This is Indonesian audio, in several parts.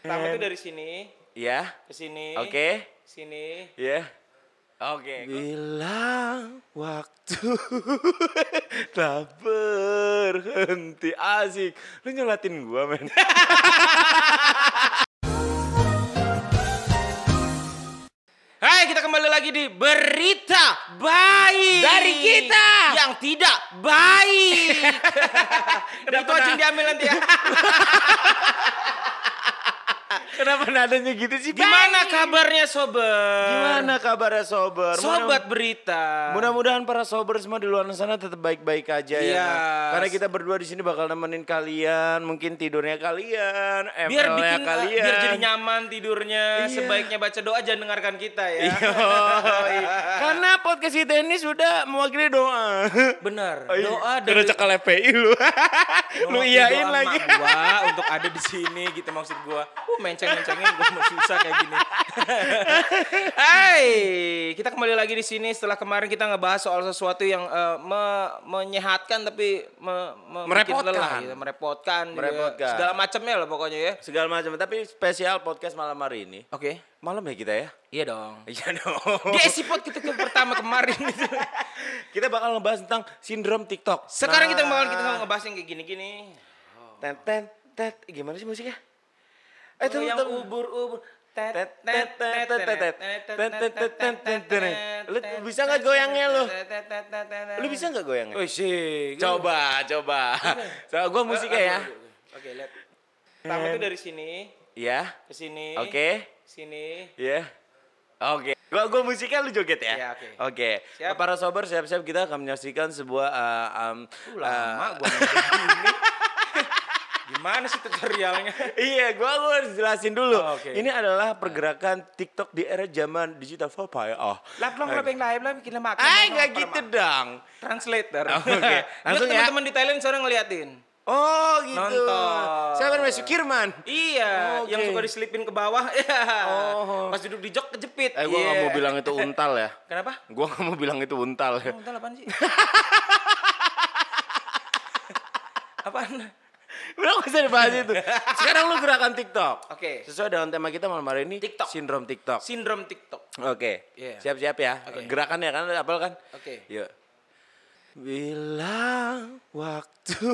Pertama itu dari sini Ya. ke sini. Oke. Sini. Ya. Oke. Bila waktu tak berhenti asik. Lu nyolatin gua, men. Hai, kita kembali lagi di berita baik Dari kita. yang tidak baik. Dan itu aja diambil nanti ya. Kenapa nadanya gitu sih? Gimana kabarnya sobat? Gimana kabarnya sober? Sobat berita. Mudah-mudahan para sober semua di luar sana tetap baik-baik aja ya. Iya. Karena kita berdua di sini bakal nemenin kalian, mungkin tidurnya kalian, biar bikin kalian. biar jadi nyaman tidurnya. Iya. Sebaiknya baca doa jangan dengarkan kita ya. Yoi. Karena podcast kita ini sudah mewakili doa. Benar. Oh, iya. Doa dari cekal FPI lu. lu iyain lagi. gua untuk ada di sini gitu maksud gua. Uh, menceng-mencengin gua mau susah kayak gini. Hai, kita kembali lagi di sini setelah kemarin kita ngebahas soal sesuatu yang eh, me- menyehatkan tapi me- me- Merepotkan. lelah gitu, merepotkan, gitu ya. Merepotkan. segala macamnya lah pokoknya ya. Segala macam. Tapi spesial podcast malam hari ini. Oke. Malam ya kita ya? Iya dong. Iya dong. Di esipot kita ke pertama kemarin kita bakal ngebahas tentang sindrom TikTok. Sekarang kita Nah. bakal kita ngebahas yang kayak gini-gini. Ten ten tet gimana sih musiknya? Eh, tuh, yang ubur-ubur. Lu bisa nggak goyangnya lu? Lu bisa nggak goyangnya? Oh sih. Coba, coba. Soal gue musiknya ya. Oke, lihat. Pertama itu dari sini. Iya. Ke sini. Oke. Sini. Iya. Oke. Gua gua musiknya lu joget ya. Iya, oke. Oke. Para sober siap-siap kita akan menyaksikan sebuah uh, um, lama gua Gimana sih tutorialnya? Iya, gua gua harus jelasin dulu. Oh, oke. Ini adalah pergerakan TikTok di era zaman digital papaya. Oh. Lap long lap yang live lah bikin makan. Ah, nggak gitu dong. Translator. Oke, langsung Buat ya. Teman-teman di Thailand sekarang ngeliatin. Oh, gitu. Nonton. Siapa namanya Sukirman? Iya, Oke. yang suka diselipin ke bawah. Iya. Oh. Pas duduk di jok kejepit. Eh, gua nggak Iya. mau bilang itu untal ya. Kenapa? Gua nggak mau bilang itu untal ya. Oh, entar apaan sih? apaan? Udah gak usah dibahas itu. Sekarang lu gerakan TikTok. Oke. Sesuai dengan tema kita malam hari ini. TikTok. Sindrom TikTok. Sindrom TikTok. Oke. Iya. Siap-siap ya. Oke. Gerakannya kan apal kan? Oke. Yuk. Bila waktu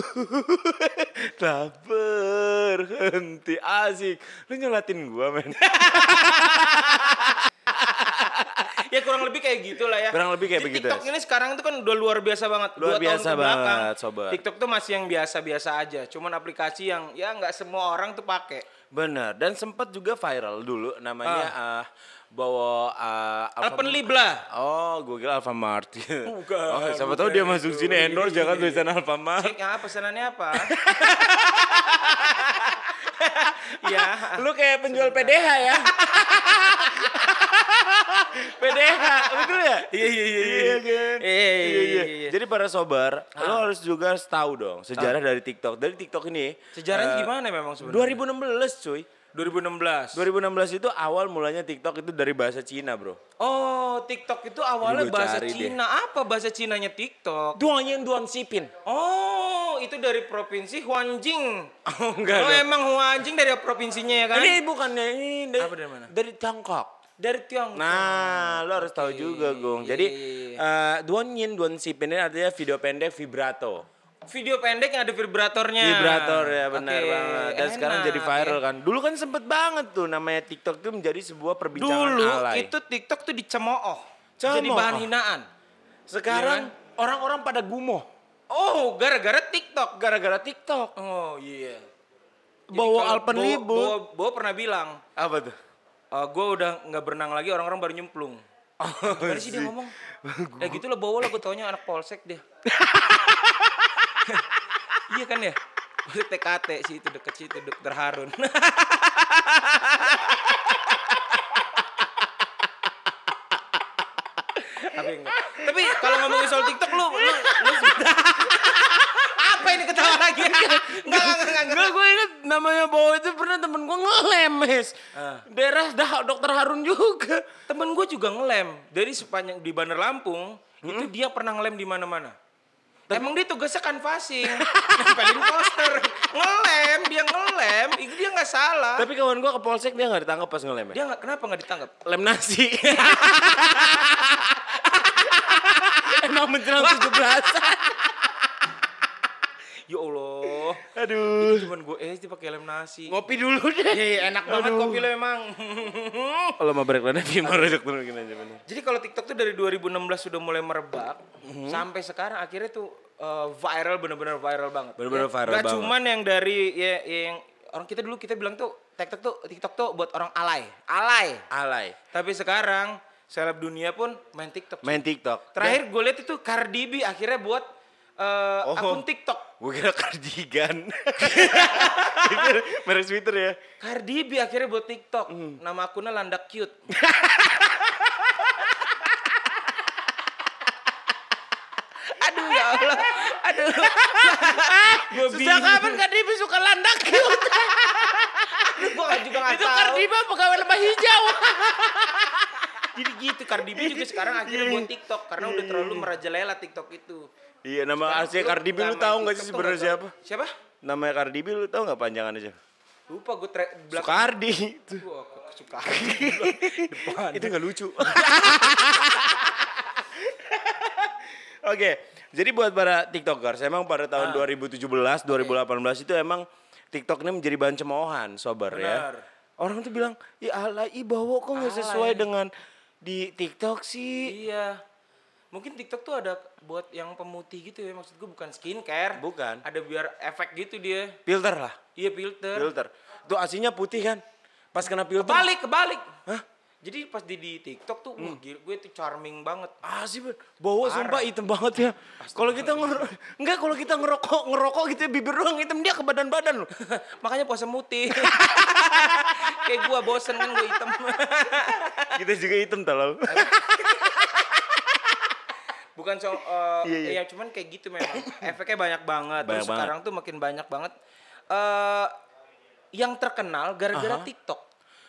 tak berhenti asik. Lu nyolatin gua, men. Ya kurang lebih kayak gitulah ya. Kurang lebih kayak Di begitu, TikTok ya. ini sekarang itu kan udah luar biasa banget. Luar Dua biasa tahun banget, sobat. TikTok tuh masih yang biasa-biasa aja. Cuman aplikasi yang ya nggak semua orang tuh pakai. Bener. Dan sempat juga viral dulu namanya Ah. eh, bawa uh, Alpenlibla. Oh, Google Alfamart. Bukan, Oh, siapa tahu dia masuk itu. sini endorse jangan tulisan Alfamart. Cek ya pesanannya apa? Iya. Lu kayak penjual PDH ya. PDH, betul ya? Iya iya iya Iya kan? Iya iya iya. iya. Jadi para sobar, lo harus juga tahu dong sejarah dari TikTok. Dari TikTok ini Sejarahnya eh, gimana memang sebenarnya? 2016 cuy. 2016. 2016 itu awal mulanya TikTok itu dari bahasa Cina, Bro. Oh, TikTok itu awalnya bahasa cari deh. Cina. Apa bahasa Cinanya TikTok? Duanya Duan Sipin. Oh, itu dari provinsi Huanjing. Oh, enggak Oh, dong. emang Huanjing dari provinsinya ya kan? Ini bukannya ini dari, Apa dari mana? Dari Tiongkok. Dari Tiongkok. Nah, lo harus tahu Oke. juga, Gong. Iya, Jadi, iya, iya. eh, Duan Yin Duan Sipin ini artinya video pendek vibrato. Video pendek yang ada vibratornya. Vibrator ya benar Oke, banget. Dan sekarang enak, jadi viral kan. Dulu kan sempet banget tuh namanya TikTok tuh menjadi sebuah perbincangan Dulu alay. itu TikTok tuh dicemooh. Cemooh. Jadi bahan hinaan. sekarang Iya orang-orang pada gumoh Oh, gara-gara TikTok. gara-gara TikTok. Oh, iya. Jadi Bawa Bo, Bo pernah bilang, Apa tuh? Gue udah nggak berenang lagi, orang-orang baru nyemplung. Oh, Gimana sih dia ngomong? Ya gitu lah, bawa lah gue taunya anak polsek dia. iya kan ya? Polsek TKT sih itu deket situ, dokter Harun. Tapi. Tapi kalau ngomongin soal TikTok lu, lu, lu apa ini ketawa lagi? Enggak, enggak, enggak, enggak, gue inget namanya Bawa itu pernah temen gue ngelemes. Ah. Daerah dah dokter Harun juga. Temen gue juga ngelem dari sepanjang di Bandar Lampung itu dia pernah ngelem di mana-mana. Emang dia tugasnya canvassing, nempelin poster, ngelem, dia ngelem, itu dia nggak salah. Tapi kawan gua ke polsek dia nggak ditangkap pas ngelem ya. Dia nggak kenapa nggak ditangkap? Lem nasi. Emang menjelang 17 Ya Allah, Aduh. cuman gue SD pakai lem nasi. Ngopi dulu deh. Iya, iya, enak banget Aduh. kopi lo emang. Kalau mau break lana Bima rojok turunin aja bener. Jadi kalau TikTok tuh dari 2016 sudah mulai merebak Mhm. sampai sekarang akhirnya tuh uh, viral bener-bener viral banget. Bener-bener Ya, viral nggak banget. cuman yang dari ya, yang orang kita dulu kita bilang tuh TikTok tuh TikTok tuh buat orang alay, alay. Alay. Tapi sekarang seleb dunia pun main TikTok. Main TikTok. Terakhir gue lihat itu Cardi B akhirnya buat uh, Oh. akun TikTok. Gue kira kardigan. Merek Twitter ya. Cardi B akhirnya buat TikTok. Hmm. Nama akunnya Landak Cute. Aduh ya Allah. Aduh. Gue Sejak kapan Kardibi suka landak? Gue juga gak Itu tahu. Kardiba pegawai lembah hijau. Jadi gitu Cardi B juga sekarang akhirnya buat TikTok karena udah terlalu merajalela TikTok itu. Iya, nama asli Cardi B lu tahu nggak sih sebenarnya siapa? Siapa? Namanya Cardi B lu tahu nggak panjangannya siapa? Lupa gue tra- belakang. Sukardi. Itu, Wah, kok suka. Depan. itu nggak lucu. Oke, jadi buat para tiktokers, emang pada tahun 2017, 2018 itu emang TikTok ini menjadi bahan cemoohan, sober ya. Orang tuh bilang, ya Allah, ih bawa kok nggak sesuai Alay. dengan di TikTok sih. Iya. Mungkin TikTok tuh ada buat yang pemutih gitu ya. Maksud gue bukan skincare. Bukan. Ada biar efek gitu dia. Filter lah, Iya filter. filter. Tuh aslinya putih kan, pas kena filter. Kebalik, kebalik. Hah? Jadi pas di, di TikTok tuh, wah gila, gue tuh charming banget. Ah sih, bawa Parah. sumpah hitam banget ya. Kalau kita ngerokok, enggak kalau kita ngerokok, ngerokok gitu bibir doang hitam dia ke badan-badan loh. Makanya puasa mutih. Kayak gue bosen kan gue hitam. kita juga hitam tahu. Bukan so, uh, Iya, iya. ya cuman kayak gitu memang. Efeknya banyak banget. Banyak Terus banget. sekarang tuh makin banyak banget. eh yang terkenal gara-gara Aha. TikTok.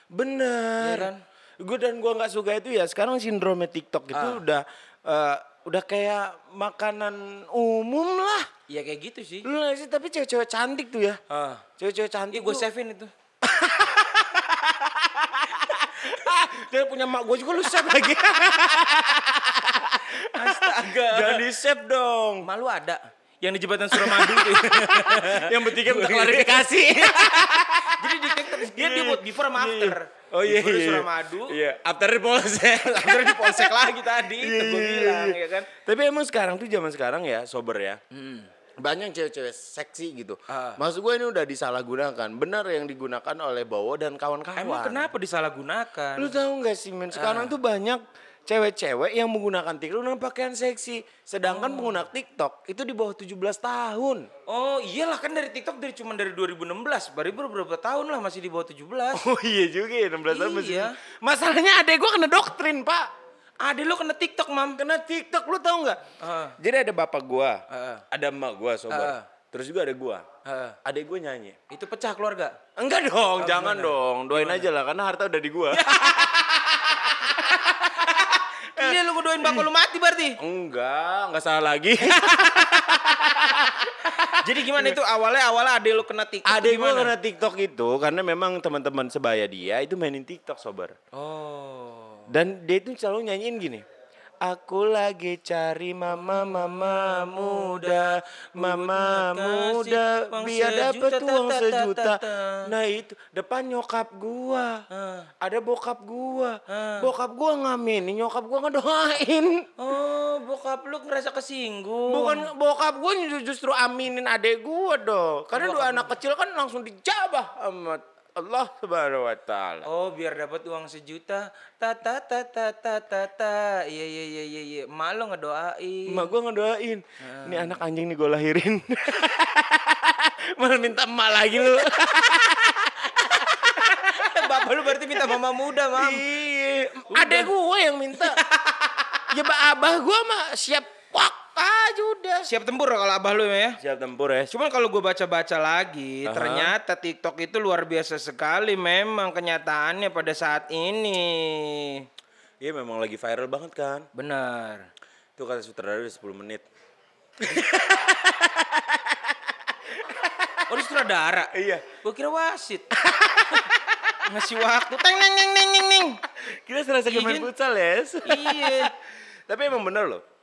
Bener. Iya kan? Gue dan gua nggak suka itu ya. Sekarang sindromnya TikTok itu Ah. udah eh, udah kayak makanan umum lah. Iya kayak gitu sih. Lu nggak sih? Tapi cewek-cewek cantik tuh ya. Ah. Cewek-cewek cantik. Iya gue savein itu. Dia punya mak gue juga lu save lagi. Astaga. Jangan di save dong. Malu ada. Yang di jembatan Suramadu tuh. Yang bertiga minta klarifikasi. Jadi di TikTok dia, dia buat before sama after. Oh iya Before di iya. Suramadu. Iya, after di polsek. After di polsek lagi tadi. Iya, gue iya, bilang iya. ya kan. Tapi emang sekarang tuh zaman sekarang ya, sober ya. Banyak cewek-cewek seksi gitu. Ah. Maksud gue ini udah disalahgunakan. Benar yang digunakan oleh Bowo dan kawan-kawan. Emang kenapa disalahgunakan? Lu tahu nggak sih men, sekarang tuh banyak cewek-cewek yang menggunakan TikTok dengan pakaian seksi. Sedangkan pengguna TikTok itu di bawah 17 tahun. Oh iyalah kan dari TikTok dari cuma dari 2016. Baru beberapa tahun lah masih di bawah 17. Oh iya juga ya, 16 tahun masih. Iya. Masalahnya adek gue kena doktrin, Pak. Ada lo kena TikTok mam. Kena TikTok, lu tahu nggak? Ah. Jadi ada bapak gua, Ah. ada emak gua sober. Ah. Terus juga ada gua. Adek gua nyanyi. Itu pecah keluarga. Enggak dong, jangan gimana? dong. Doain aja lah karena harta udah di gua. Doain bapak lu mati berarti. enggak, enggak salah lagi. Jadi gimana itu awalnya awalnya ade lu kena TikTok gua gimana? kena TikTok itu karena memang teman-teman sebaya dia itu mainin TikTok sober. Oh. Dan dia itu selalu nyanyiin gini. Aku lagi cari mama mama muda, mama muda biar sejuta, uang ta, ta, ta, sejuta. ta, ta. Nah itu depan nyokap gua, ada bokap gua, bokap gua ngaminin, nyokap gua ngedoain. Oh, bokap lu ngerasa kesinggung. Bukan bokap gua justru aminin adek gua dong. Karena dua anak kecil kan langsung dijabah sama Allah subhanahu wa ta'ala. Oh, biar dapat uang sejuta. Ta ta ta ta ta ta ta. Iya iya iya iya iya. Emak lo ngedoain. Emak gue ngedoain, ini anak anjing nih gue lahirin. Malah minta emak lagi lu. Bapak lu berarti minta mama muda, Mam. Iya, adek gue yang minta. ya ba- abah gue mah siap wak aja udah. Siap tempur kalau abah lu ya. Siap tempur ya. Cuman kalau gue baca-baca lagi, Aha. ternyata TikTok itu luar biasa sekali memang kenyataannya pada saat ini. Iya memang lagi viral banget kan. Benar. Itu kata sutradara udah 10 menit. Oh, sutradara. Iya. Gue kira wasit. Ngasih waktu. Teng neng neng neng neng neng. Kita serasa kayak main futsal ya. Iya. Tapi emang bener loh.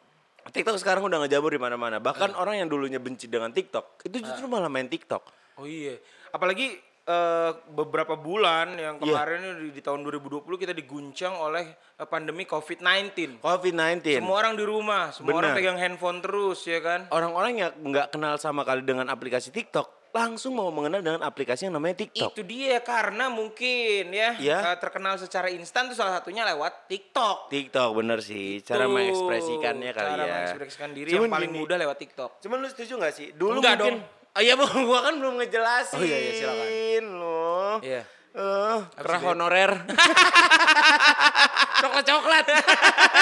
TikTok sekarang udah ngejamur di mana-mana. Bahkan orang yang dulunya benci dengan TikTok, itu justru malah main TikTok. Oh iya. Apalagi eh, beberapa bulan yang Iya. kemarin ini di, di tahun 2020 kita diguncang oleh eh, pandemi COVID-19. COVID-19. Semua orang di rumah, semua orang Benar. pegang handphone terus ya kan. Orang-orang yang nggak kenal sama kali dengan aplikasi TikTok, langsung mau mengenal dengan aplikasi yang namanya TikTok. Itu dia karena mungkin ya Iya. eh, terkenal secara instan tuh salah satunya lewat TikTok. TikTok bener sih, cara Tuh, mengekspresikannya kali cara ya. mengekspresikan diri Cuman yang paling gini, mudah lewat TikTok. Cuman lu setuju gak sih? Dulu Enggak mungkin dong. Oh iya, Bu, gua kan belum ngejelasin. Oh iya, iya, silakan. Loh. Iya. Eh, kerah itu? honorer. Coklat-coklat.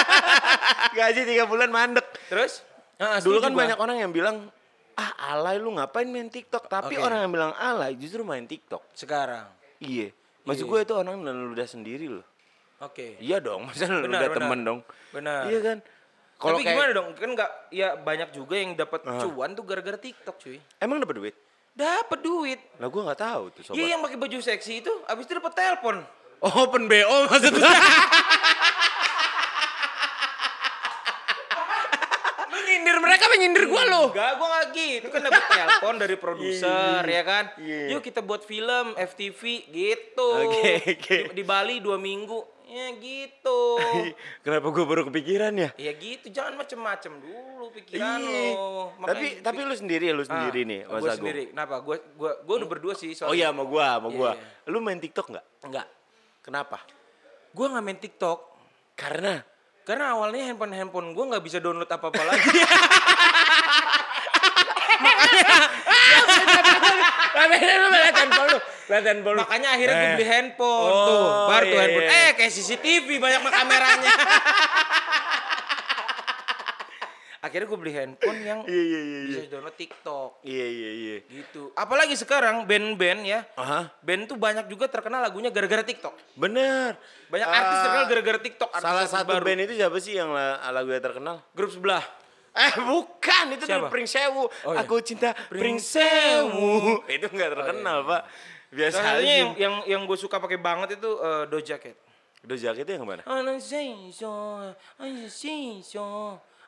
Gaji tiga bulan mandek. Terus? Ah, Dulu kan gua. banyak orang yang bilang, ah alay lu ngapain main TikTok? Tapi Oke. orang yang bilang alay justru main TikTok. sekarang. Iya. Maksud Iya. gue itu orang dan ludah sendiri loh. Oke. Iya dong, masa lu Benar, udah benar. temen dong. Benar. Iya kan? Tapi kayak- gimana dong? Kan nggak ya banyak juga yang dapat Ah. cuan tuh gara-gara TikTok, cuy. Emang dapat duit? Dapat duit. Lah gue nggak tahu tuh sobat. Iya yang pakai baju seksi itu abis itu dapat telepon. Oh, open BO maksudnya. Lu nyindir mereka apa nyindir gua lo? Enggak, gua nggak gitu. Kan dapat telepon dari produser ya kan. Iya. Yuk kita buat film FTV gitu. Oke, oke. Di, di Bali dua minggu. Ya gitu. Kenapa gue baru kepikiran ya? ya gitu, jangan macem-macem dulu pikiran Iya. lo. Tapi tapi lu sendiri lu sendiri nih, Mas gue sendiri. Kenapa? Gue gua gua udah berdua sih Oh soalnya. iya sama gua, sama Iya, gua. iya. Lu main TikTok nggak? Enggak. Kenapa? Gue nggak main TikTok Karena karena awalnya handphone handphone gue nggak bisa download apa apa lagi. Handphone lu. Handphone lu. Makanya akhirnya gue beli handphone Oh, tuh, baru tuh iya, handphone. iya. Eh kayak CCTV banyak kameranya. akhirnya gue beli handphone yang Iya iya iya iya. bisa download TikTok Iya iya iya. gitu. Apalagi sekarang band-band ya, Aha. band tuh banyak juga terkenal lagunya gara-gara TikTok. Bener. Banyak Ah, artis terkenal gara-gara TikTok. artis Salah artis satu baru. band itu siapa sih yang la- lagunya terkenal? grup sebelah. Eh bukan, itu dari Siapa? Pring Sewu. Oh, iya. Aku cinta Pring Pring Sewu. itu nggak terkenal, Pak. Biasa Salah satunya aja. yang yang yang gue suka pakai banget itu eh, Doja Cat. Udah jaketnya yang mana? Ana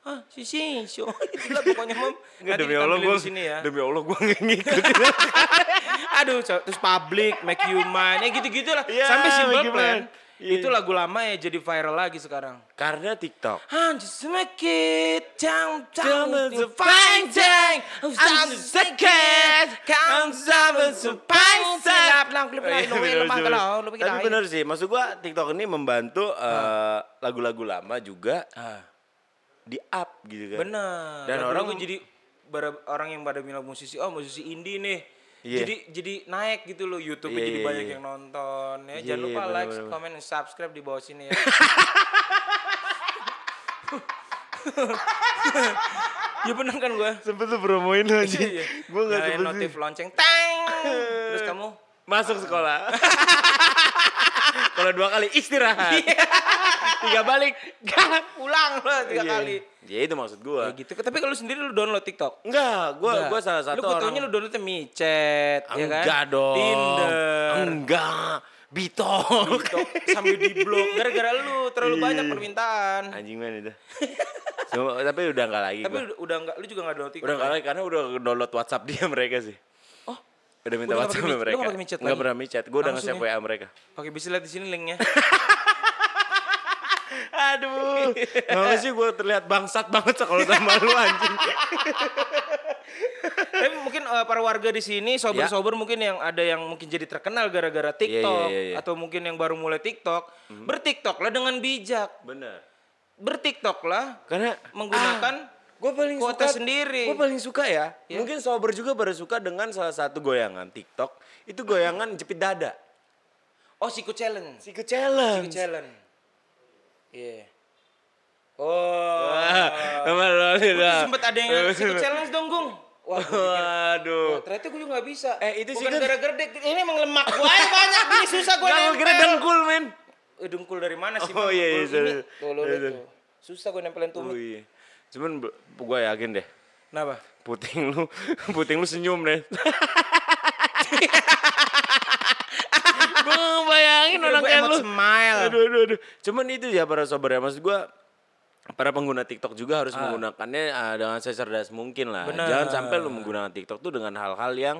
sensio, ana sensio, ah sensio. Itulah pokoknya mam. Nggak, demi Allah gue di sini ya. Demi Allah gue nggak ngikutin. Aduh, so- terus public, make you mine, ya gitu-gitu lah. Iya, Sampai simple plan. Iya. Itu lagu lama ya jadi viral lagi sekarang. Karena TikTok. I'm just make it down Down down to find find I'm just the second. I'm seven to find Silap lang klip Iya, lang lemah kalau Tapi bener sih, maksud gua TikTok ini membantu eh, lagu-lagu lama juga Ah, di up gitu kan. bener. Dan orang- jadi orang yang pada bilang musisi, oh musisi indie nih. Iya. Jadi jadi naik gitu loh YouTube Iya, jadi iya, banyak iya. yang nonton ya. Iya, Jangan iya, lupa bener, like, bener. comment, dan subscribe di bawah sini ya. ya bener kan gua? Sempet tuh promoin aja. Iya. Gua nggak Nyalain sempet notif sih. lonceng, tang. Terus kamu Masuk sekolah. Kalau dua kali istirahat. Tiga balik. pulang loh tiga Iya. kali. Ya itu maksud gua. Ya gitu. Tapi kalau sendiri lu download TikTok? Enggak, gua Enggak. gua salah satu Lu fotonya lu downloadnya micet, ya kan? Enggak dong. Tinder. Enggak. Bitok. TikTok sambil di blok gara-gara lu terlalu Iya. banyak permintaan. Anjing man itu. Cuma, tapi udah enggak lagi Tapi gua. udah, enggak lu juga enggak download TikTok. Udah enggak ya? lagi karena udah download WhatsApp dia mereka sih. Oh, Udah minta Udah WhatsApp sama mereka. nggak pakai micet Nggak lagi? pernah micet. Gua udah nge-save ya? WA mereka. oke bisa lihat di sini linknya. Aduh. Kenapa sih gue terlihat bangsat banget kalau sama lu anjing. Tapi mungkin eh, para warga di sini sober-sober mungkin yang ada yang mungkin jadi terkenal gara-gara TikTok iya, iya, iya. atau mungkin yang baru mulai TikTok, bertiktok lah dengan bijak. Bener. Bertiktok lah Karena menggunakan gue paling kuota suka sendiri. Gue paling suka ya. Iya. Mungkin sober juga baru suka dengan salah satu goyangan TikTok. Itu goyangan jepit dada. Oh, siku challenge. Siku Siku challenge. Iya. Oh. Wah, tuh tidak. sempet ada yang siku challenge dong, Gung. Wah, Waduh. Wah, ternyata gue juga gak bisa. Eh, itu sih Bukan kan- gara-gara dek- ini emang lemak gue aja banyak gini susah gue Gak gue kira dengkul men. Eh, dengkul dari mana sih? Oh, iya, iya, ini. Tuh, lo Iya, tuh. Susah gue nempelin Oh tumit. iya. Cuman gue yakin deh. Kenapa? Puting lu, puting lu senyum deh. gue bayangin orang Gue kayak lu. smile. Aduh, aduh, aduh. Cuman itu ya para sobat ya, maksud gue para pengguna TikTok juga harus menggunakannya uh, dengan secerdas mungkin lah. Benar. Jangan sampai lu menggunakan TikTok tuh dengan hal-hal yang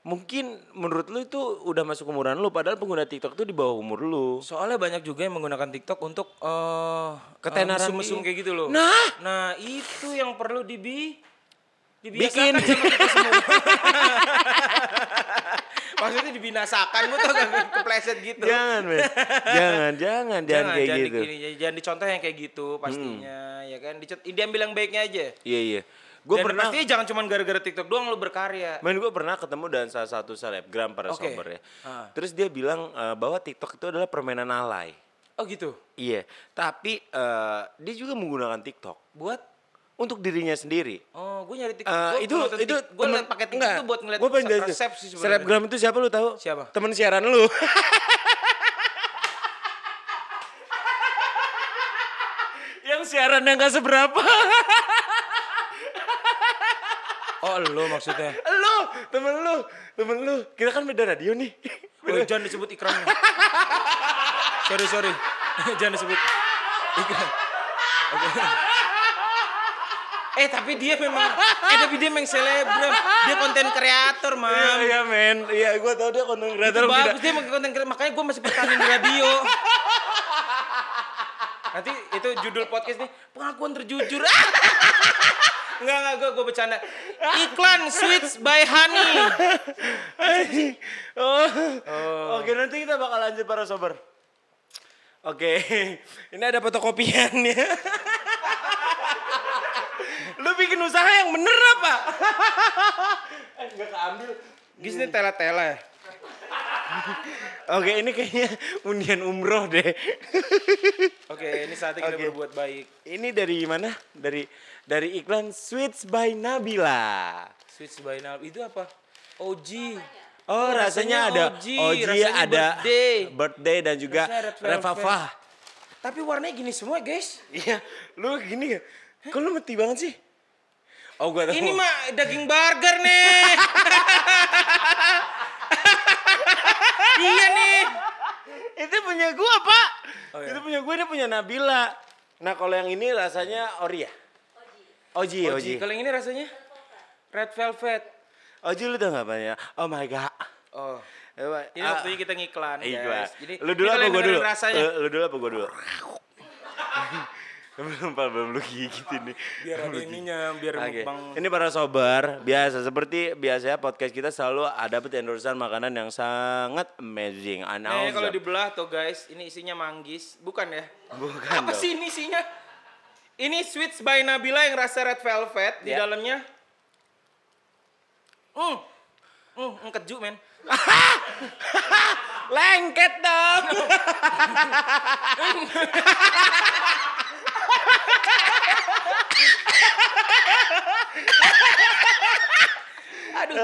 mungkin menurut lu itu udah masuk umuran lu padahal pengguna TikTok tuh di bawah umur lu. Soalnya banyak juga yang menggunakan TikTok untuk eh Ketenaran eh, mesum-mesum di- kayak gitu loh. Nah. nah itu yang perlu dibi Bikin. dibiasakan sama kita semua. Maksudnya dibinasakan, gue tau gak kepleset gitu. Jangan, men. jangan, jangan, jangan, kayak jangan gitu. di- jangan dicontoh yang kayak gitu pastinya, ya kan. Dicet, diambil yang baiknya aja. Iya, iya. Gue pernah pastinya jangan cuma gara-gara TikTok doang lo berkarya. Men gue pernah ketemu dengan salah satu selebgram para Oke. sober ya. Ah. Terus dia bilang eh, bahwa TikTok itu adalah permainan alay. Oh gitu. Iya, tapi eh, dia juga menggunakan TikTok Buat untuk dirinya sendiri. Oh, gue nyari TikTok. Eh, Gua itu nonton itu gue temen- pakai TikTok enggak, tuh buat ngeliat gua sih sebenarnya. Selebgram itu siapa lu tahu? Siapa? Temen siaran lu. yang siarannya nggak seberapa. Oh, lo maksudnya. lu, temen lu, temen lu. Kita kan beda radio nih. Oh, jangan disebut ikrannya. sorry, sorry. jangan disebut ikran. Oke. Eh, tapi dia memang eh tapi dia memang selebgram. Dia konten kreator, Iya, Mam. iya men. Iya, gue tau dia konten Itu kreator tidak. bagus dia mau konten kreator, makanya gue masih bertahan di radio. Nanti itu judul podcast nih, pengakuan terjujur. Enggak, enggak, gue gue bercanda. Iklan Sweets by Honey. oh. Oke, nanti kita bakal lanjut para sober. Oke, ini ada fotokopiannya. Bikin usaha yang bener apa? eh, nggak keambil. Gis ini tele-tele. Oke, ini kayaknya undian umroh deh. Oke, ini saatnya kita Oke. berbuat baik. ini dari mana? Dari dari iklan Sweets by Nabila. Sweets by Nal itu apa? OG. Oh, rasanya, ada OG, OG, rasanya ada birthday. birthday dan juga Rasanya. Revava. Tapi warnanya gini semua, guys. Iya, lu gini ya? Kok lu meti banget sih? Oh, gua tahu. Ini mah daging burger nih. iya nih. Itu punya gua, Pak. Oh, iya. Itu punya gua, ini punya Nabila. Nah, kalau yang ini rasanya ori ya? Oji. OG. Oji, Kalau yang ini rasanya red velvet. Oji lu tau gak apa ya? Oh my god. Oh. Coba, Ini ah, waktunya kita ngiklan, Iya. guys. Jadi lu dulu apa gua dulu? Rasanya. Lu, lu dulu apa gua dulu? Belum belum lu gigitin nih. biar ada ininya, biar Oke. mukbang. Ini para sobar, biasa seperti biasanya podcast kita selalu ada endorsean makanan yang sangat amazing. Anal. kalau dibelah tuh guys, ini isinya manggis, bukan ya? Bukan Apa dong. sih ini isinya? Ini sweets by Nabila yang rasa red velvet di Ya. dalamnya. Hmm. Hmm, hmm, keju men. Lengket dong.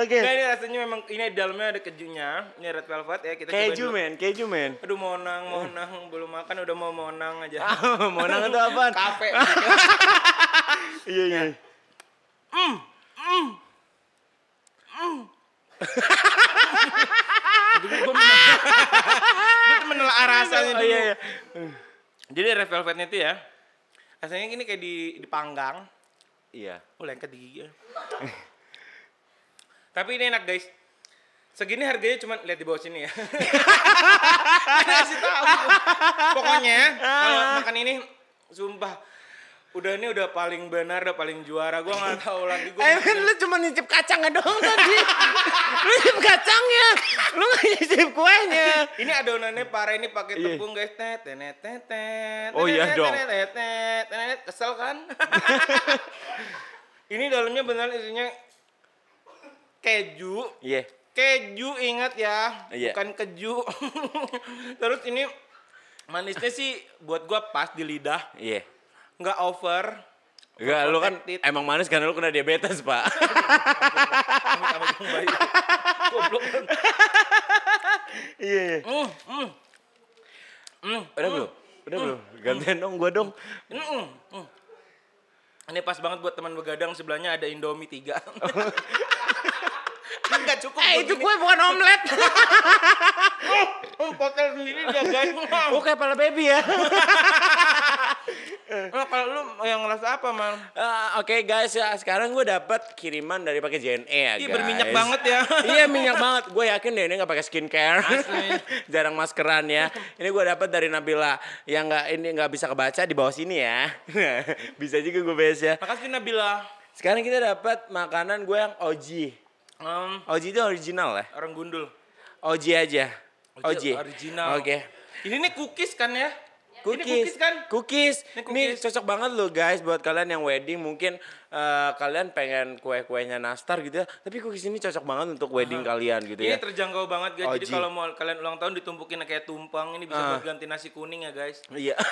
Oke. nah, ini rasanya memang ini dalamnya ada kejunya. Ini red velvet ya, kita keju men, keju men. Aduh, monang, monang, belum makan udah mau monang aja. Mau nang itu apaan? Kafe. Iya iya. Gue tuh menelaah rasanya Oh dulu. iya iya. Jadi red velvetnya itu ya, rasanya ini kayak di dipanggang. Iya. Oh lengket di gigi. Tapi ini enak guys. Segini harganya cuma lihat di bawah sini ya. Kasih tahu. Pokoknya kalau makan ini sumpah udah ini udah paling benar, udah paling juara. Gua nggak tahu lagi gua. Eh men, lu cuma nyicip kacangnya doang tadi. lu nyicip kacangnya. Lu nggak nyicip kuenya. Ini adonannya parah ini pakai Iya. tepung guys. Tet tenet tetet. Oh iya dong. tenet, tetet, tenet. Kesel kan? ini dalamnya benar isinya keju. Iya. Keju ingat ya, Iya. bukan keju. Terus ini manisnya sih buat gua pas di lidah, Iya. nggak over. Enggak, lu kan emang manis karena lu kena diabetes, Pak. Iya, iya. Mm, mm. Mm, Udah belum? Udah belum? Gantian dong gua dong. Ini pas banget buat teman begadang sebelahnya ada Indomie 3. Enggak cukup. Eh itu kue bukan omelet. Oh, potel sendiri jagain. Oh kayak pala baby ya. Nah, kalau lu yang ngerasa apa, Mal? Ah, Oke guys ya sekarang gue dapat kiriman dari pakai JNE ya Ih, guys. berminyak banget ya. iya minyak banget. Gue yakin deh ini nggak pakai skincare. Asli. Jarang maskeran ya. Ini gue dapat dari Nabila yang nggak ini nggak bisa kebaca di bawah sini ya. bisa juga gue bahas ya. Makasih Nabila. Sekarang kita dapat makanan gue yang OG. Um, OG itu original ya. orang gundul. OG aja. OG OG. original. Oke. Ini nih cookies kan ya? Ini Cookies. cookies kan? Cookies. Ini Ini, cookies. cocok banget loh guys buat kalian yang wedding mungkin eh, kalian pengen kue-kuenya nastar gitu ya. Tapi cookies ini cocok banget untuk wedding kalian gitu Ini ya. terjangkau banget guys. Jadi OG. kalau mau kalian ulang tahun ditumpukin kayak tumpang, ini bisa Ah. buat ganti nasi kuning ya guys. Iya.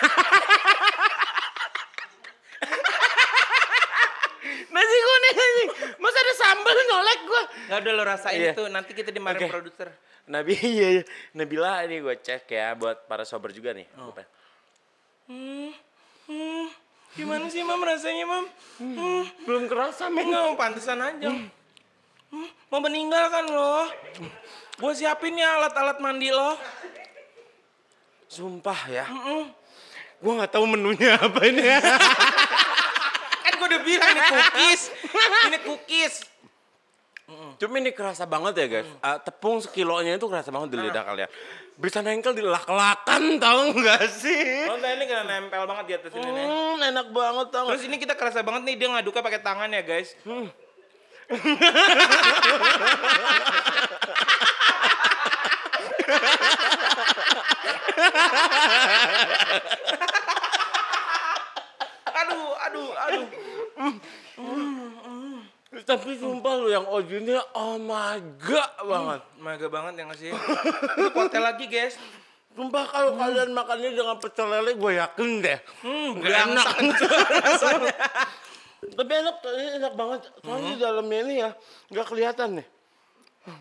Nasi kuning anjing. Masa ada sambal nyolek Nggak udah lo rasain Iya. itu, nanti kita dimarahin Oke. produser. Nabi iya, iya. Nabila ini gue cek ya buat para sober juga nih. Oh. Pengen- Hmm, gimana sih mam rasanya mam? Hmm, Belum kerasa men. enggak pantesan aja. Hmm, mau meninggal kan lo? Gue siapin ya alat-alat mandi lo. Sumpah ya. Mm-mm. Gue nggak tahu menunya apa ini ya. Kan gue udah bilang ini cookies. ini cookies. Cuma ini kerasa banget ya guys. Ah, tepung sekilonya itu kerasa banget di lidah kalian. Bisa nengkel di lak-lakan tau nggak sih? Oh, ini kena nempel banget di atas ini nih. Hmm, enak banget tau? Terus ini kita kerasa banget nih dia ngaduknya pakai tangan ya guys. aduh, aduh, aduh. Tapi sumpah lu yang ojinnya oh my god banget. Maga banget yang ngasih. Ini hotel lagi guys. Sumpah kalau kalian makannya dengan pecel lele gue yakin deh. Hmm, Nggak enak. rasanya. Tapi enak, ini enak banget. Soalnya di dalamnya ini ya nggak kelihatan nih.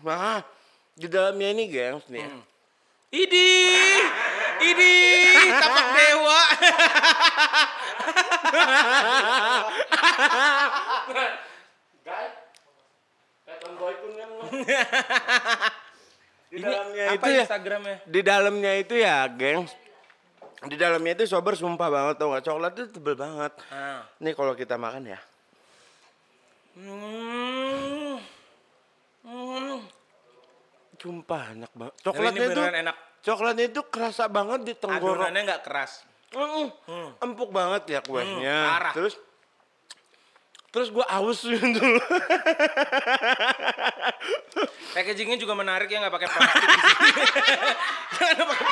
Nah, di dalamnya ini gengs nih. ya. Idi, Idi, tapak dewa. Guys, Katon Boy pun kan. Di Ini dalamnya apa itu ya. Instagramnya? Di dalamnya itu ya, gengs. Di dalamnya itu sober sumpah banget tau gak? Coklat itu tebel banget. Ah. Nih kalau kita makan ya. Hmm. Hmm. Sumpah enak banget. Coklatnya itu enak. Coklatnya itu kerasa banget di tenggorok. Adonannya nggak keras. Mm. Empuk banget ya kuenya. Hmm, parah. Terus Terus gue aus gitu. Packagingnya juga menarik ya nggak pakai plastik di. Jangan pakai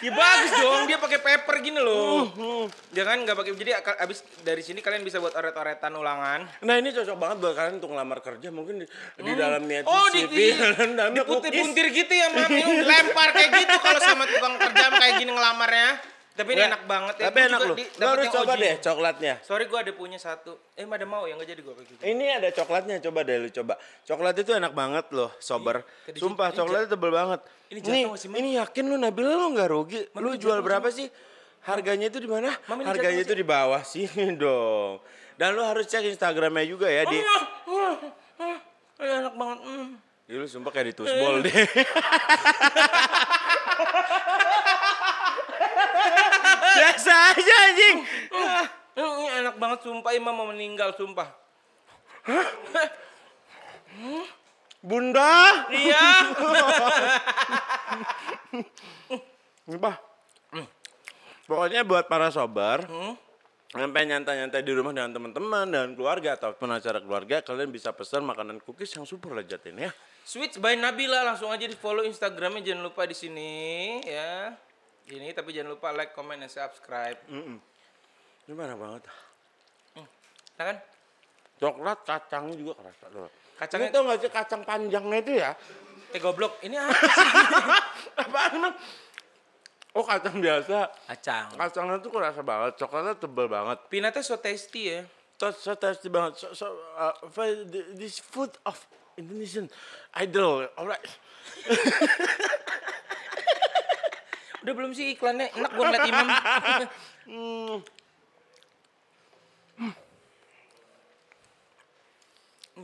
Ya bagus dong, dia pakai paper gini loh. Jangan nggak pakai. Jadi abis dari sini kalian bisa buat oret-oretan ulangan. Nah ini cocok banget buat kalian untuk ngelamar kerja mungkin di, di dalamnya Oh, di, CV, di, cookies. dipuntir gitu ya, Mami. Lempar kayak gitu kalau sama tukang kerja kayak gini ngelamarnya. Tapi ini enak banget ya. Tapi Gua enak juga loh. di- Lo dapet harus coba OG. deh coklatnya. Sorry gue ada punya satu. Eh, ada mau ya nggak jadi gue kayak gitu. Ini ada coklatnya, coba deh lu coba. Coklat itu enak banget loh, sober. Tadi Sumpah, ini coklatnya tebel banget. ini jatuh Ini, Mam? yakin lu Nabil lu nggak rugi. Lu ini jual jatuh berapa sih? Harganya itu di mana? Mam, ini Harganya jatuh itu di bawah sini dong. Dan lu harus cek Instagramnya juga ya di. Ah, ah, ah, enak banget. Mm. Ya, lu sumpah kayak di tusbol deh. Biasa aja anjing. Mm, Ini enak banget sumpah Imam mau meninggal sumpah. Bunda. Iya. Sumpah. Pokoknya buat para sobar, Hmm? sampai nyantai-nyantai di rumah dengan teman-teman dan keluarga ataupun acara keluarga, kalian bisa pesan makanan cookies yang super lezat ini ya. Switch by Nabila langsung aja di follow Instagramnya jangan lupa di sini ya. Ini tapi jangan lupa like, comment, dan subscribe. Ini enak banget. Nah kan? Coklat kacangnya juga kerasa loh. Kacangnya- Ini tau gak sih kacang panjangnya itu ya? Eh goblok, ini apa? Apaan emang? Oh kacang biasa. Kacang. Kacangnya tuh kerasa banget, coklatnya tebel banget. Peanutnya so tasty ya. So, so tasty banget. So, so, uh, this food of Indonesian idol. Alright. Udah belum sih iklannya? Enak gue ngeliat Imam. hmm. hmm.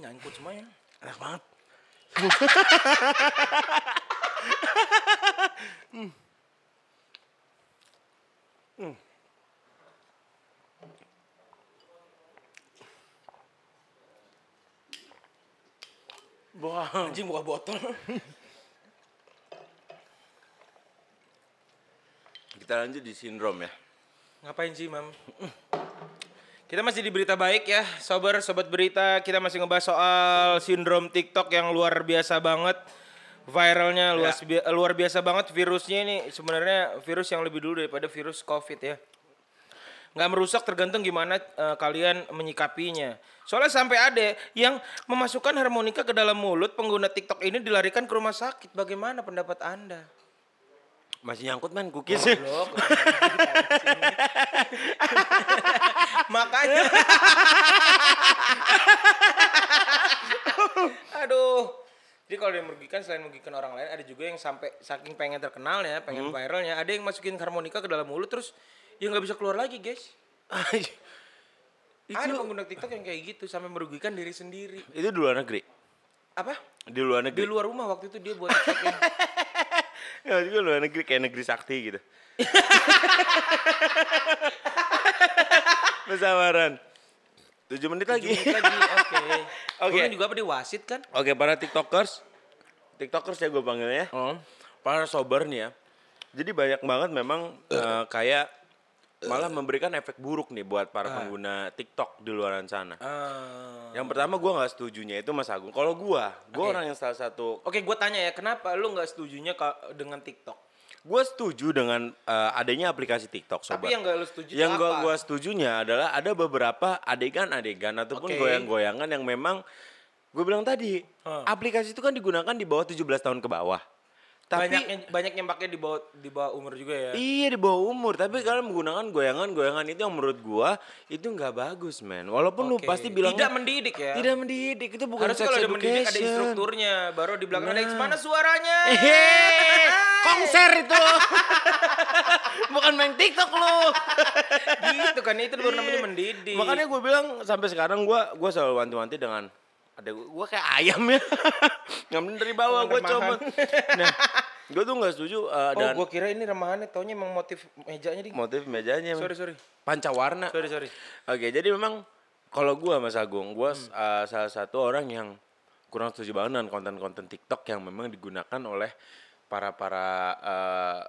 Nyangkut semuanya. Enak banget. hmm. Hmm. Wah, anjing buka botol. Kita lanjut di sindrom ya. Ngapain sih, Mam? Kita masih di berita baik ya, sober, sobat berita. Kita masih ngebahas soal sindrom TikTok yang luar biasa banget. Viralnya luas bi- luar biasa banget virusnya ini sebenarnya virus yang lebih dulu daripada virus COVID ya. Nggak merusak tergantung gimana eh, kalian menyikapinya. Soalnya sampai ada yang memasukkan harmonika ke dalam mulut pengguna TikTok ini dilarikan ke rumah sakit. Bagaimana pendapat Anda? Masih nyangkut man cookies. Goblok. Makanya. Aduh. Jadi kalau dia merugikan selain merugikan orang lain ada juga yang sampai saking pengen terkenalnya, pengen viralnya, ada yang masukin harmonika ke dalam mulut terus ya nggak bisa keluar lagi, guys. Ada pengguna TikTok yang kayak gitu sampai merugikan diri sendiri. itu di luar negeri. Apa? Di luar Di negeri. luar rumah waktu itu dia buat. Ya juga luar negeri kayak negeri sakti gitu. Bersamaran. 7 menit lagi. Tujuh menit lagi, oke. Oke. Oke. juga apa dia wasit kan? Oke, para TikTokers. TikTokers ya gue panggilnya. Oh. Para sober nih ya. Jadi banyak banget memang eh, kayak malah memberikan efek buruk nih buat para pengguna TikTok di luaran sana. Ah. Yang pertama gue nggak setujunya itu Mas Agung. Kalau gue, gue Oke. orang yang salah satu Oke, gue tanya ya, kenapa lu nggak setujunya dengan TikTok? Gue setuju dengan eh, adanya aplikasi TikTok, sobat. Tapi yang nggak lu setuju yang itu gua setujunya adalah ada beberapa adegan-adegan ataupun Oke. goyang-goyangan yang memang gue bilang tadi Huh. aplikasi itu kan digunakan di bawah 17 tahun ke bawah. Tapi banyak yang banyak yang pakai di bawah di bawah umur juga ya. iya di bawah umur, tapi kalian menggunakan goyangan-goyangan itu yang menurut gua itu nggak bagus, men. Walaupun lu Oke. pasti bilang tidak mendidik ya. tidak mendidik itu bukan sex kalau ada mendidik ada instrukturnya, baru di belakang ada Nah. mana suaranya. Hehehe, konser itu. bukan main TikTok lu. gitu kan itu baru namanya mendidik. Makanya gue bilang sampai sekarang gue gue selalu wanti-wanti dengan ada gue kayak ayam ya ngambil dari bawah gue coba nah gue tuh nggak setuju uh, oh, dan gue kira ini remahannya taunya emang motif mejanya di. motif mejanya Sorry, sorry. pancawarna Sorry, sorry. oke jadi memang kalau gue mas Agung gue Hmm. uh, salah satu orang yang kurang setuju banget dengan konten-konten TikTok yang memang digunakan oleh para para uh,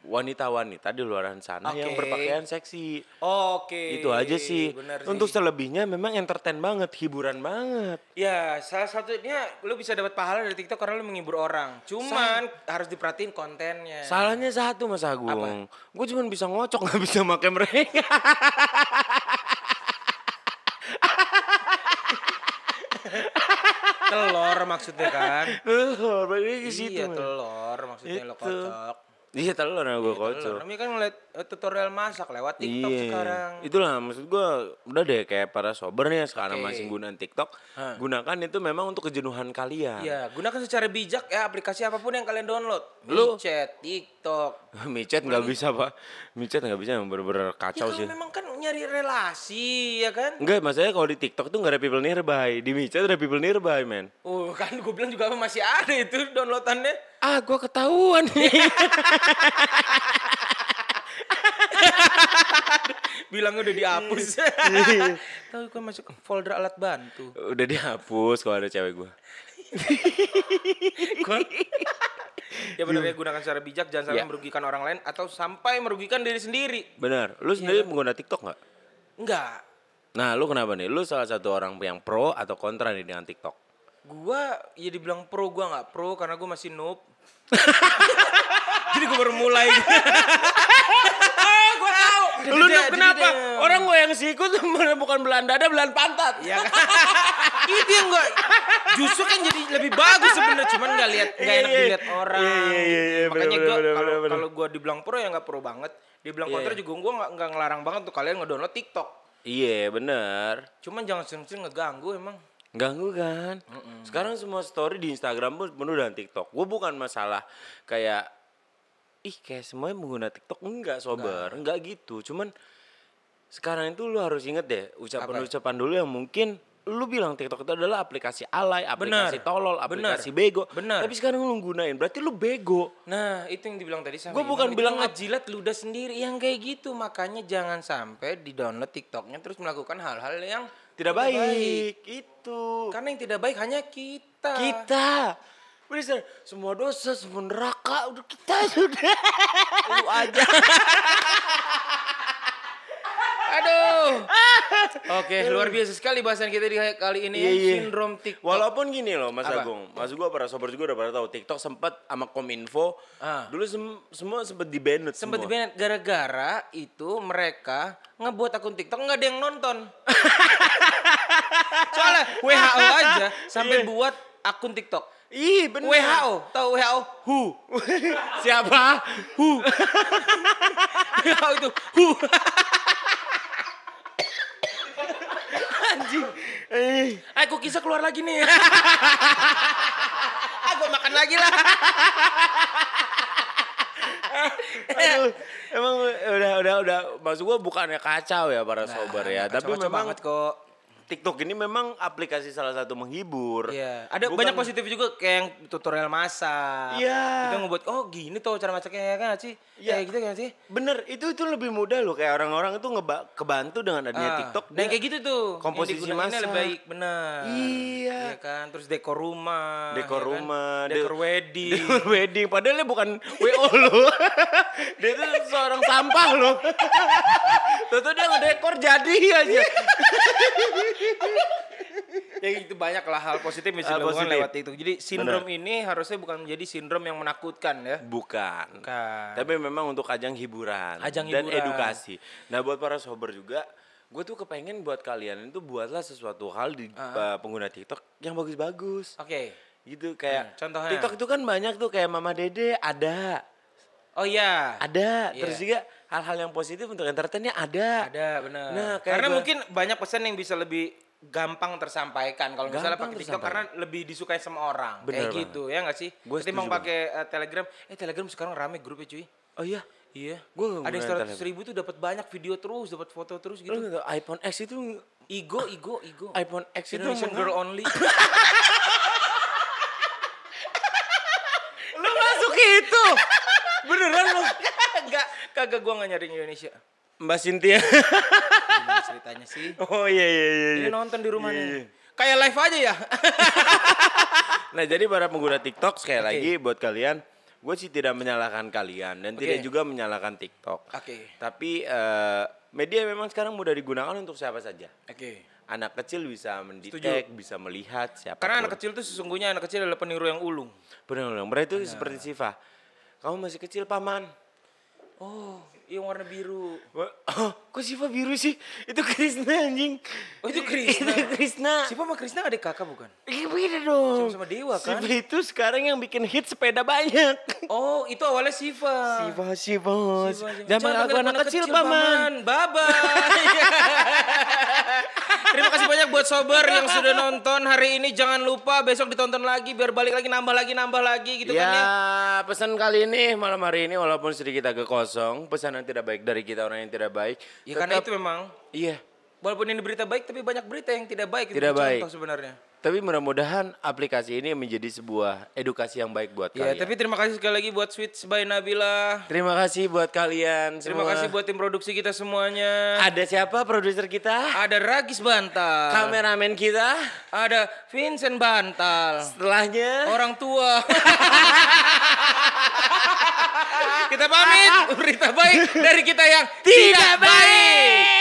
wanita-wanita di luar sana yang Oke. berpakaian seksi Oke. itu aja sih. Benar Untuk sih. selebihnya memang entertain banget, hiburan banget. Ya, salah satunya lu bisa dapat pahala dari TikTok karena lu menghibur orang. Cuman harus diperhatiin kontennya. Salahnya satu Mas Agung. Gue cuma bisa ngocok nggak bisa pakai mereka. telur maksudnya kan. Telur, balik ke situ. iya, men. telur maksudnya lo kocok. Iya telur yang gue Telur. kocok. Kami kan ngeliat eh, tutorial masak lewat TikTok Iya. sekarang. Itulah maksud gue udah deh kayak para sober nih sekarang Oke. masih gunain TikTok. Hah. Gunakan itu memang untuk kejenuhan kalian. Iya, gunakan secara bijak ya aplikasi apa pun yang kalian download. Lu- Micet, TikTok. Micet nggak bisa pak. Micet nggak bisa yang bener-bener Ya kacau kalau sih. memang kan nyari relasi ya kan? Enggak, maksudnya kalau di TikTok tuh nggak ada people nearby. Di Micet ada people nearby, men. Oh kan gue bilang juga apa masih ada itu downloadannya. Ah, gua ketahuan nih. Bilang udah dihapus. Iya. Tahu gue masuk folder alat bantu. Udah dihapus kalau ada cewek gua. Gua- ya benar ya gunakan secara bijak jangan sampai Iya. merugikan orang lain atau sampai merugikan diri sendiri. Benar. Lu sendiri pengguna TikTok nggak? Enggak. Nah, lu kenapa nih? Lu salah satu orang yang pro atau kontra nih dengan TikTok? Gua ya dibilang pro gua nggak pro karena gua masih noob. Jadi gua baru mulai. Lu kenapa? Orang gue yang siku tuh bukan belan dada, belan pantat. Ya kan? itu yang gua justru kan jadi lebih bagus sebenarnya cuman nggak lihat nggak enak Iya, iya. dilihat orang. Iya, iya, iya, iya, Makanya bener, kalau gua dibilang pro ya nggak pro banget. Dibilang Iya, kontra iya. juga gua nggak ngelarang banget tuh kalian ngedownload TikTok. Iya, bener. Cuman jangan sering-sering ngeganggu emang. Ganggu kan? Sekarang semua story di Instagram pun penuh dengan TikTok. Gue bukan masalah kayak ih kayak semuanya mengguna TikTok enggak sober, enggak gitu. Cuman sekarang itu lu harus inget deh ucapan-ucapan dulu yang mungkin lu bilang TikTok itu adalah aplikasi alay, aplikasi Bener. tolol, Bener. aplikasi bego. Bener. Tapi sekarang lu gunain, berarti lu bego. Nah, itu yang dibilang tadi sama Gua Imam, bukan bilang ngejilat ludah sendiri yang kayak gitu. Makanya jangan sampai di-download TikToknya terus melakukan hal-hal yang Tidak baik. Itu. Karena yang tidak baik hanya kita. Kita. Bener, semua dosa, semua neraka, udah kita sudah. Lu aja. Aduh. Oke, luar biasa sekali bahasan kita di kali ini ya, Iya, iya. sindrom TikTok. Walaupun gini loh Mas Apa? Agung, Mas gua para sobat juga udah pada tahu TikTok sempat sama Kominfo Ah. dulu sem- semua sempat di banned Sempat semua. di gara-gara itu mereka ngebuat akun TikTok nggak ada yang nonton. Soalnya WHO aja sampai Iya. buat akun TikTok. Ih, bener. WHO, tahu WHO? Who. Siapa? Who. WHO itu who. Anjing. Eh. Aku kisah keluar lagi nih. Aku makan lagi lah. Aduh, emang udah udah udah maksud gua bukannya kacau ya para sober ya, tapi memang banget kok. TikTok ini memang aplikasi salah satu menghibur. Iya, ada Bukan- banyak positif juga kayak yang tutorial masak. Iya. Kita ngebuat oh gini tuh cara masaknya ya kan sih? Iya. Kayak gitu kan sih? Bener, itu itu lebih mudah loh kayak orang-orang itu ngeba kebantu dengan adanya Ah, TikTok. Dan kayak gitu tuh. komposisi masak. lebih baik, benar. Iya. kan, terus dekor rumah. dekor ya kan? rumah, dekor de- wedding. dekor wedding. Padahal dia bukan WO loh. dia itu seorang sampah loh. Tentu dia ngedekor jadi aja. ya itu banyak lah hal positif yang dilakukan positif. lewat itu. Jadi sindrom ini harusnya bukan menjadi sindrom yang menakutkan ya. Bukan. Bukan. Tapi memang untuk ajang hiburan Ajang dan hiburan. edukasi. Nah buat para sober juga, gue tuh kepengen buat kalian itu buatlah sesuatu hal di uh, pengguna TikTok yang bagus-bagus. Oke. Gitu kayak Hmm, contohnya? TikTok itu kan banyak tuh kayak Mama Dede ada, Oh iya. ada. Iya. Terus juga hal-hal yang positif untuk entertainnya ada. Ada benar. Nah, karena gua- mungkin banyak pesan yang bisa lebih gampang tersampaikan kalau misalnya pakai TikTok karena lebih disukai sama orang. Bener Kayak gitu ya nggak sih? Ketimbang setuju pakai eh, Telegram. Eh Telegram sekarang rame grupnya cuy. Oh iya, Iya. Gua nggak Ada seratus ribu tuh dapat banyak video terus, dapat foto terus lu gitu. tahu iPhone X itu Ego, ego, ego. iPhone X itu Indonesian menga- girl only. lu masuk itu beneran lu Enggak, kagak gua nggak nyari Indonesia. Mbak Cynthia Gimana ceritanya sih? oh iya iya iya Ini iya. nonton di rumah Iya, iya. Kayak live aja ya. Nah jadi para pengguna TikTok sekali Oke. lagi buat kalian, gue sih tidak menyalahkan kalian dan Oke. tidak juga menyalahkan TikTok. Oke. Tapi eh, media memang sekarang mudah digunakan untuk siapa saja. Oke. Anak kecil bisa mendetek, bisa melihat siapa. Karena anak kecil tuh sesungguhnya anak kecil adalah peniru yang ulung. Benar benar. Berarti itu seperti Siva. Kamu masih kecil paman. Oh, yang warna biru. Oh, kok Siva biru sih? Itu Krisna anjing. Oh, itu Krisna. itu Krisna. Siapa sama Krisna adik kakak bukan? Iya beda dong. Sama-sama dewa, kan? Siva itu sekarang yang bikin hit sepeda banyak. Oh, itu awalnya Siva. Siva, Siva. Siva, Siva. Jangan panggil aku anak kecil, paman. Bye bye. Buat sober yang sudah nonton hari ini. Jangan lupa besok ditonton lagi biar balik lagi nambah lagi nambah lagi gitu ya, kan ya. pesan kali ini malam hari ini walaupun sedikit agak kosong, pesanan tidak baik dari kita orang yang tidak baik. Ya karena tetap- itu memang Iya. walaupun ini berita baik tapi banyak berita yang tidak baik. Itu Tidak contoh baik. sebenarnya. Tapi mudah-mudahan aplikasi ini menjadi sebuah edukasi yang baik buat Ya, kalian. tapi terima kasih sekali lagi buat Sweets by Nabila. Terima kasih buat kalian Terima semua. kasih buat tim produksi kita semuanya. Ada siapa produser kita? Ada Ragis Bantal. Kameramen kita? Ada Vincent Bantal. Setelahnya? Orang tua. kita pamit. Berita baik dari kita yang Tidak baik.